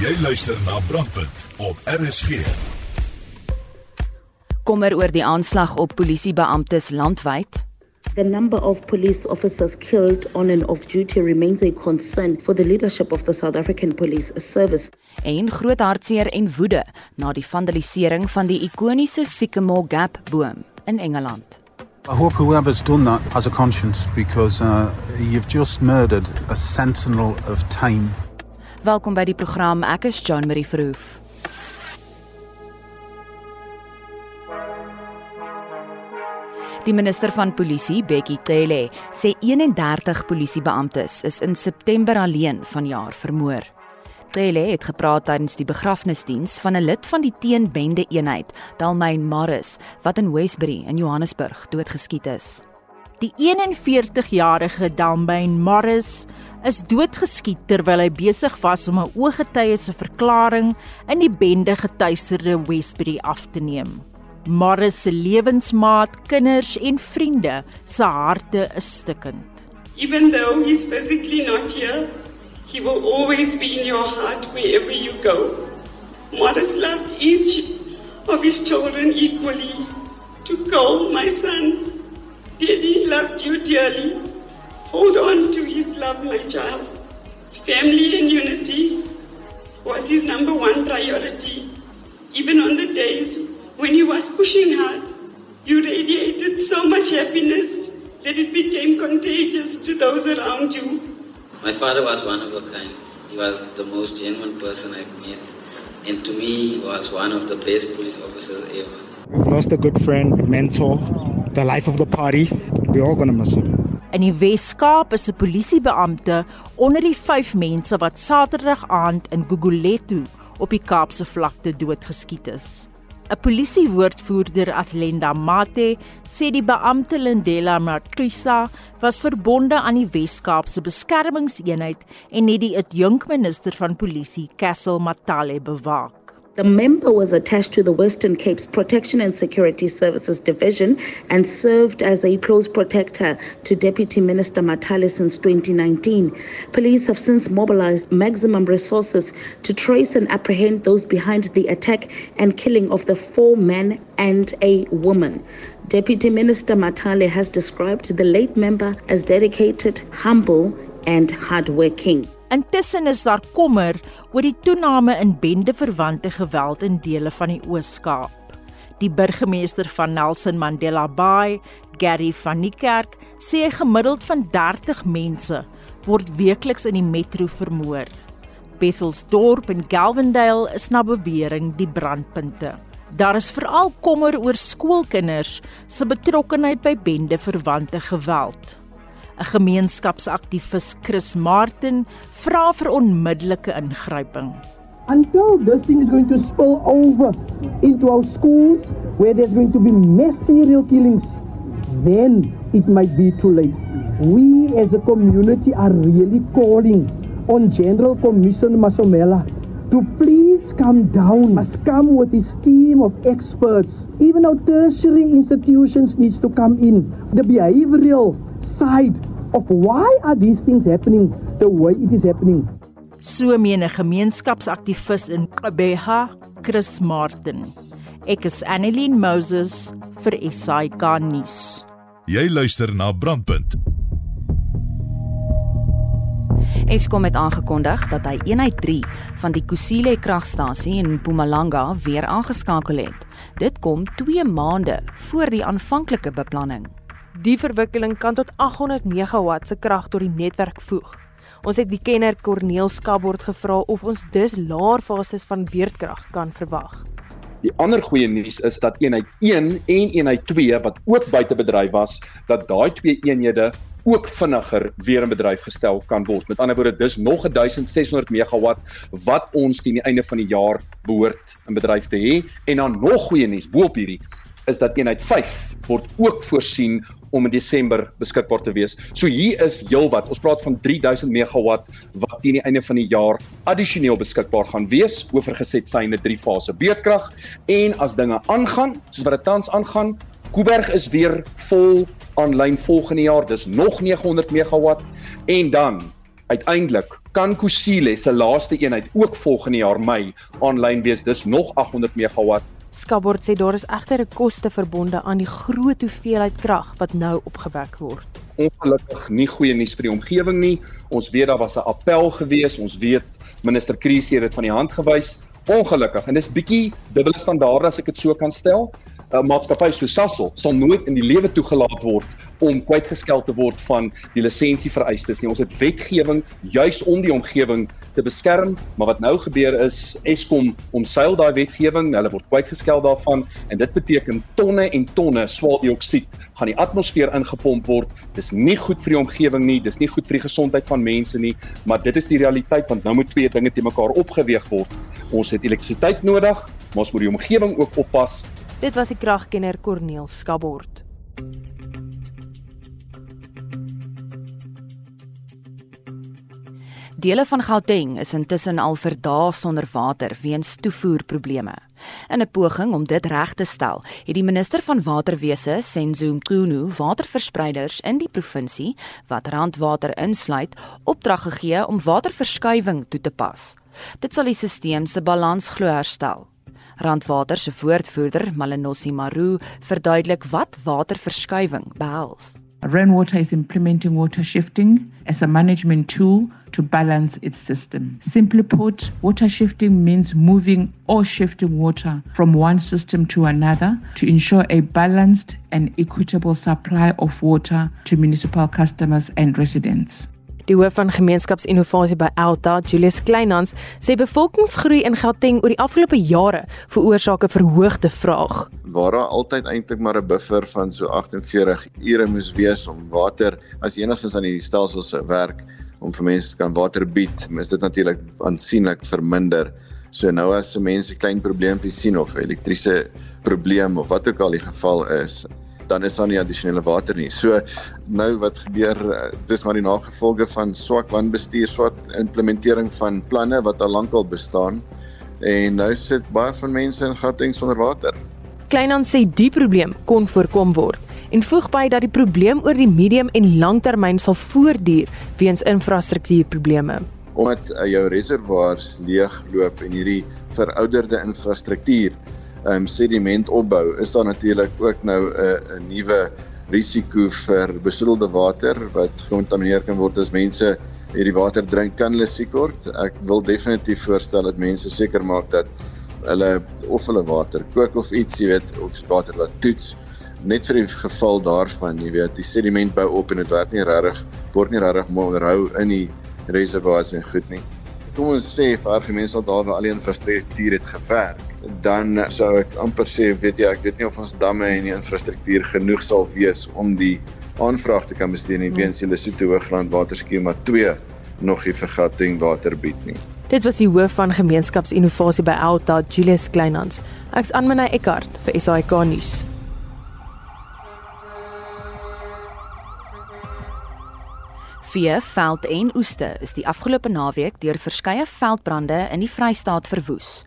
Jy luister na Brandpunt op RSG. Kommer oor die aanslag op polisiebeamptes landwyd. The number of police officers killed on and off duty remains a concern for the leadership of the South African Police Service. En groot hartseer en woede na die vandalisering van die ikoniese Sycamore Gap boom in Engeland. I hope whoever's done that has a conscience because uh, you've just murdered a sentinel of time. Welkom by die program. Ek is John Marie Verhoef. Die minister van Polisie, Bekkie Cele, sê 31 polisiebeamptes is in September alleen vanjaar vermoor. Cele het gepraat tydens die begrafnisdiens van 'n lid van die teenbende eenheid, Dalmain Morris, wat in Westbury in Johannesburg doodgeskiet is. Die 41-jarige Dalmain Morris is doodgeskiet terwyl hy besig was om 'n ooggetuie se verklaring in die bende getuisterde Westbury af te neem. Morris se lewensmaat, kinders en vriende se harte is stikkend. Even though he's physically not here, he will always be in your heart wherever you go. Morris loved each of his children equally. To Cole, my son, Daddy loved you dearly. Hold on to his love, my child. Family and unity was his number one priority. Even on the days when he was pushing hard, you radiated so much happiness that it became contagious to those around you. My father was one of a kind. He was the most genuine person I've met. And to me, he was one of the best police officers ever. We've lost a good friend, mentor, the life of the party. We're all gonna miss him. In die Wes-Kaap is 'n polisiebeampte onder die 5 mense wat Saterdag aand in Gugulethu op die Kaapse vlakte doodgeskiet is. 'n Polisiewoordvoerder Atlenda Mate sê die beampte Lindela Matrisa was verbonde aan die Wes-Kaapse beskermingseenheid en het die adjunkminister van polisie, Castle Matale, bewaak. The member was attached to the Western Cape's Protection and Security Services Division and served as a close protector to Deputy Minister Matale since 2019. Police have since mobilized maximum resources to trace and apprehend those behind the attack and killing of the four men and a woman. Deputy Minister Matale has described the late member as dedicated, humble, and hardworking. Intussen is daar kommer oor die toename in bendeverwante geweld in dele van die Oos-Kaap. Die burgemeester van Nelson Mandela Bay, Gary van Niekerk, sê gemiddeld van 30 mense word weekliks in die metro vermoor. Bethelsdorp en Galwendale is na bewering die brandpunte. Daar is veral kommer oor skoolkinders se betrokkeheid by bendeverwante geweld. 'n Gemeenskapsaktivis Chris Martin vra vir onmiddellike ingryping. Until this thing is going to spill over into our schools where there's going to be mass serial killings, then it might be too late. We as a community are really calling on General Commissioner Masomela to please come down, must come with his team of experts. Even our tertiary institutions needs to come in. The behavioral side of why are these things happening the way it is happening. So meen 'n gemeenskapsaktivis in Gqeberha, Chris Martin. Ek is Annelien Moses vir SAK nuus. Jy luister na Brandpunt. Eskom het aangekondig dat hy eenheid 3 van die Kusile kragstasie in Mpumalanga weer aangeskakel het. Dit kom 2 maande voor die aanvanklike beplanning. Die verwikkeling kan tot 800 megawatt se krag tot die netwerk voeg. Ons het die kenner Corneel Skabord gevra of ons dus laer fases van beurtkrag kan verwag. Die ander goeie nuus is dat eenheid 1 en eenheid 2 wat ook buite bedryf was, dat daai twee eenhede ook vinniger weer in bedryf gestel kan word. Met ander woorde, dis nog 1600 megawatt wat ons teen die einde van die jaar behoort in bedryf te hê en dan nog goeie nuus boop hierdie is dat eenheid 5 word ook voorsien om in Desember beskikbaar te wees. So hier is heelwat. Ons praat van 3000 megawatt wat teen die einde van die jaar addisioneel beskikbaar gaan wees oorgeset syne 3 fase beurtkrag en as dinge aangaan soos wat dit tans aangaan, Kuiberg is weer vol aanlyn volgende jaar. Dis nog 900 megawatt en dan uiteindelik kan Kusile se laaste eenheid ook volgende jaar Mei aanlyn wees. Dis nog 800 megawatt. Skabord sê daar is egter 'n koste verbonde aan die groot hoeveelheid krag wat nou opgewek word. Ongelukkig nie goeie nuus vir die omgewing nie. Ons weet daar was 'n appel gewees. Ons weet minister Kriese het dit van die hand gewys. Ongelukkig en dis bietjie dubbele standaarde as ek dit so kan stel. 'n maatskappy so Sasol sal nooit in die lewe toegelaat word om kwytgeskel te word van die lisensievereistes nie. Ons het wetgewing juis om die omgewing te beskerm, maar wat nou gebeur is Eskom omseil daai wetgewing, hulle word kwytgeskel daarvan en dit beteken tonne en tonne swaweldioksied gaan die atmosfeer ingepomp word. Dis nie goed vir die omgewing nie, dis nie goed vir die gesondheid van mense nie, maar dit is die realiteit want nou moet twee dinge te mekaar opgeweeg word. Ons het elektrisiteit nodig, maar ons moet die omgewing ook oppas Dit was die kragkenner Corneel Skabord. Dele van Gauteng is intussen al vir dae sonder water weens toevoerprobleme. In 'n poging om dit reg te stel, het die minister van waterwese, Senzo Mqunu, waterverspreiders in die provinsie wat randwater insluit, opdrag gegee om waterverskuiwing toe te pas. Dit sal die stelsel se balans glo herstel. Randwater se woordvoerder, Malenosi Maru, verduidelik wat waterverskuiwing behels. Rainwater is implementing water shifting as a management tool to balance its system. Simply put, water shifting means moving or shifting water from one system to another to ensure a balanced and equitable supply of water to municipal customers and residents. Die hoof van gemeenskapsinnovasie by Alta, Julius Kleinhans, sê bevolkingsgroei in Gauteng oor die afgelope jare veroorsaak 'n verhoogde vraag. Waar daar altyd eintlik maar 'n buffer van so 48 ure moes wees om water as enigstens aan die stelsel se werk om vir mense kan water bied, is dit natuurlik aansienlik verminder. So nou as se mense klein probleempies sien of elektriese probleem of wat ook al die geval is, dan is daar nie addisionele water nie. So nou wat gebeur eh, dis maar die nagevolge van swak wanbestuur, swak implementering van planne wat al lankal bestaan en nou sit baie van mense in Gauteng sonder water. Kleinhand sê die probleem kon voorkom word en voeg by dat die probleem oor die medium en langtermyn sal voortduur weens infrastruktuurprobleme. Omdat uh, jou reservoirs leegloop en hierdie verouderde infrastruktuur um, sediment opbou, is daar natuurlik ook nou 'n 'n nuwe risiko vir besoedelde water wat gekontamineer kan word as mense hierdie water drink kan hulle siek word. Ek wil definitief voorstel dat mense seker maak dat hulle of hulle water kook of iets, jy weet, of water wat toets net vir die geval daarvan, jy weet, die sediment bou op en dit word nie regtig word nie regtig onderhou in die reservoirs en goed nie. Kom ons sê vir argumente dat daar waar al die infrastruktuur het gewerk dan sou ek amper sê weet jy ek weet nie of ons damme en die infrastruktuur genoeg sal wees om die aanvraag te kan bestuur nie weens julle Soto Hoogland waterskema 2 nog nie vergatting water bied nie. Dit was die hoof van gemeenskapsinnovasie by Alta Julius Kleinhans. Ek's Anmina Eckart vir SAK nuus. Vee, veld en oeste is die afgelope naweek deur verskeie veldbrande in die Vrystaat verwoes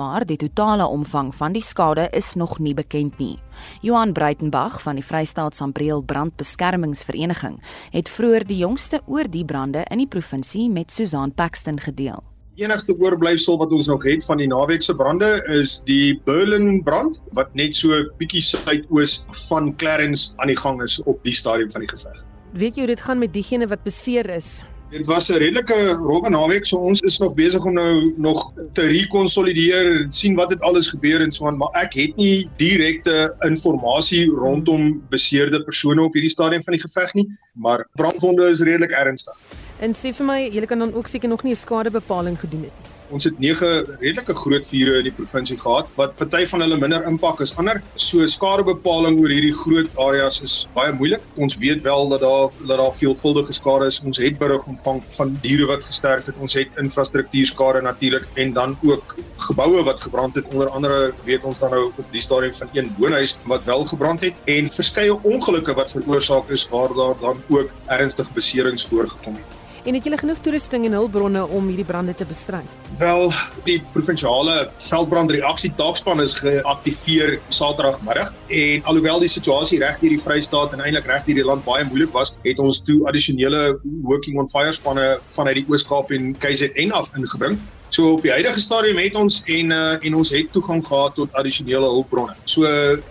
maar die totale omvang van die skade is nog nie bekend nie. Johan Breitenberg van die Vrystaat Sambreel Brandbeskermingsvereniging het vroeër die jongste oor die brande in die provinsie met Susan Paxton gedeel. Die enigste oorblyfsel wat ons nog het van die naweek se brande is die Berlin brand wat net so bietjie suidoos van Clarence aan die gang is op die stadium van die geveg. Weet jy hoe dit gaan met diegene wat beseer is? Dit was 'n redelike rowwe naweek, so ons is nog besig om nou nog te rekonsolideer, sien wat het alles gebeur en so aan, maar ek het nie direkte inligting rondom beseerde persone op hierdie stadium van die geveg nie, maar brandwonde is redelik ernstig. En sê vir my, julle kan dan ook seker nog nie 'n skadebepaling gedoen het nie. Ons het 9 redelike groot vure in die provinsie gehad wat party van hulle minder impak as ander. So skadebepaling oor hierdie groot areas is baie moeilik. Ons weet wel dat daar dat daar veelvuldige skade is. Ons het berig ontvang van diere wat gesterf het. Ons het infrastruktuurskade natuurlik en dan ook geboue wat gebrand het. Onder andere weet ons dan nou op die stadium van een woonhuis wat wel gebrand het en verskeie ongelukke wat veroorsaak is waar daar dan ook ernstige beserings voorgekom het. En het julle genoeg toerusting en hulpbronne om hierdie brande te bestry? Wel, die provinsiale veldbrandreaksie taakspan is geaktiveer Saterdagmiddag en alhoewel die situasie reg deur die Vrystaat en eintlik reg deur die land baie moeilik was, het ons toe addisionele working on fire spanne vanuit die Oos-Kaap en KZN af ingebring. So op die huidige stadium het ons en uh, en ons het toegang gehad tot addisionele hulpbronne. So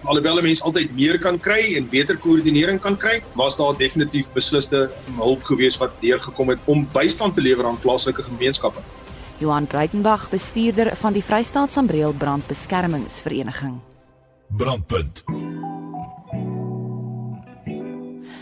alhoewel 'n mens altyd meer kan kry en beter koördinering kan kry, was daar definitief besliste hulp gewees wat deurgekom het om bystand te lewer aan plaaslike gemeenskappe. Johan Breitenberg, bestuurder van die Vrystaat Sambreel Brandbeskermingsvereniging. Brandpunt.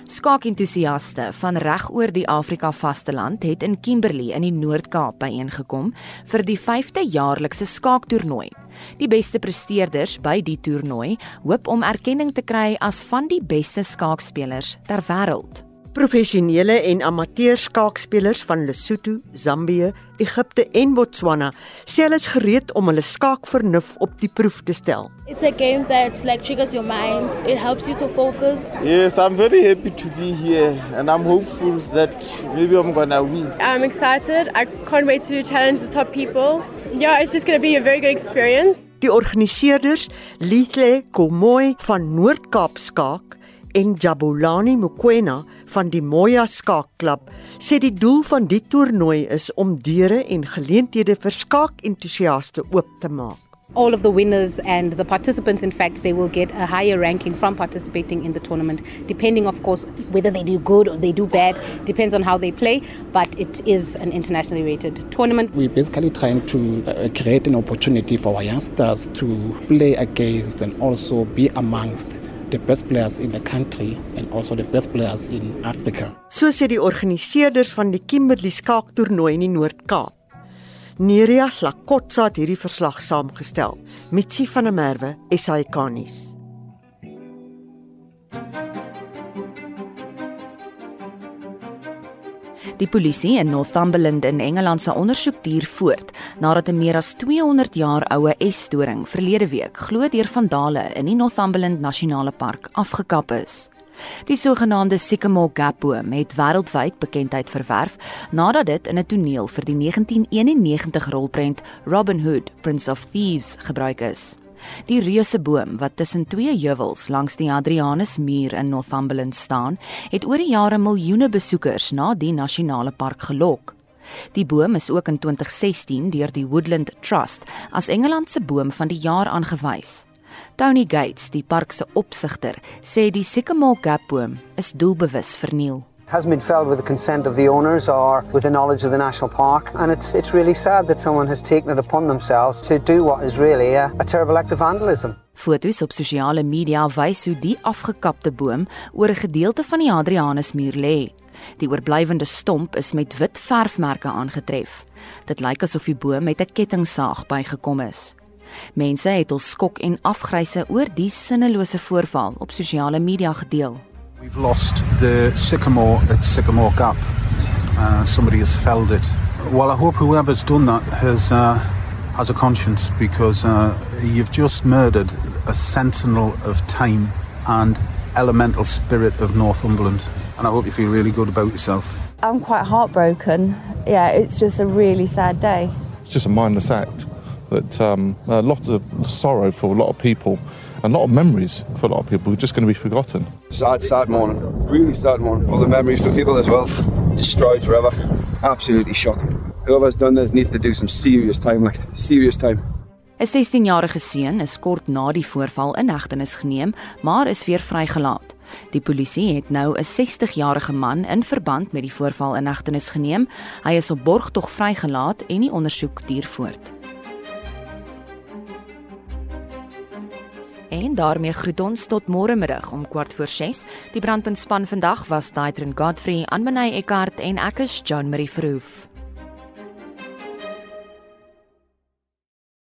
Skaakentoesiaste van reg oor die Afrika vasteland het in Kimberley in die Noord-Kaap byeengekom vir die 5de jaarlikse skaaktoernooi. Die beste presteerders by die toernooi hoop om erkenning te kry as van die beste skaakspelers ter wêreld. Professionele en amateur skaakspelers van Lesotho, Zambië, Egipte en Botswana sê hulle is gereed om hulle skaakvernuf op die proef te stel. It's a game that like triggers your mind. It helps you to focus. Yes, I'm very happy to be here and I'm hopeful that maybe I'm going to win. I'm excited. I can't wait to challenge the top people. Yeah, it's just going to be a very good experience. Die organiseerders, Lithle Komoy van Noord-Kaap Skaak en Jabulani Mokoena van die Moya Skaakklub sê die doel van die toernooi is om deure en geleenthede vir skaakentoesiaste oop te maak. All of the winners and the participants, in fact, they will get a higher ranking from participating in the tournament, depending, of course, whether they do good or they do bad, depends on how they play, but it is an internationally rated tournament. We're basically trying to uh, create an opportunity for our youngsters to play against and also be amongst the best players in the country and also the best players in Africa. So sê die organiseerders van die Kimberley skaaktoernooi in die Noord-Kaap. Neria Lakotsa het hierdie verslag saamgestel. Mitsi van der Merwe, SAK-nuus. Die polisie in Northumberland in Engeland se ondersoek duur voort nadat 'n meer as 200 jaar oue S-storing verlede week glo deur vandale in die Northumberland Nasionale Park afgekap is. Die sogenaamde Sycamore Gap boom het wêreldwyd bekendheid verwerf nadat dit in 'n toneel vir die 1991 rolprent Robin Hood, Prince of Thieves gebruik is. Die reuse boom wat tussen twee heuwels langs die Adrianusmuur in Northumberland staan, het oor die jare miljoene besoekers na die nasionale park gelok. Die boom is ook in 2016 deur die Woodland Trust as Engeland se boom van die jaar aangewys. Tony Gates, die park se opsigter, sê die Sycamore Gap boom is doelbewus verniel. Hasn't been felled with the consent of the owners or with the knowledge of the national park and it's it's really sad that someone has taken it upon themselves to do what is really a, a terrible act of vandalism. Fotos op sosiale media wys hoe die afgekapte boom oor 'n gedeelte van die Hadrianusmuur lê. Die oorblywende stomp is met wit verfmerke aangetref. Dit lyk asof die boom met 'n kettingsaag bygekom is. Mense het hul skok en afgryse oor die sinnelose voorval op sosiale media gedeel. We've lost the sycamore at Sycamore Gap. Uh, somebody has felled it. Well, I hope whoever's done that has uh, has a conscience because uh, you've just murdered a sentinel of time and elemental spirit of Northumberland. And I hope you feel really good about yourself. I'm quite heartbroken. Yeah, it's just a really sad day. It's just a mindless act that um, a lot of sorrow for a lot of people and a lot of memories for a lot of people are just going to be forgotten. Sad, sad morning. Really sad morning. All the memories for people as well. Destroyed forever. Absolutely shocking. Whoever's done this needs to do some serious time, like serious time. 'n 16-jarige seun is kort na die voorval in hegtenis geneem, maar is weer vrygelaat. Die polisie het nou 'n 60-jarige man in verband met die voorval in hegtenis geneem. Hy is op borgtog vrygelaat en die ondersoek duur voort. En daarmee groet ons tot môre middag om kwart voor 6. Die brandpuntspan vandag was Daitrin Godfrey, Anmanay Eckart en ek is John Marie Verhoef.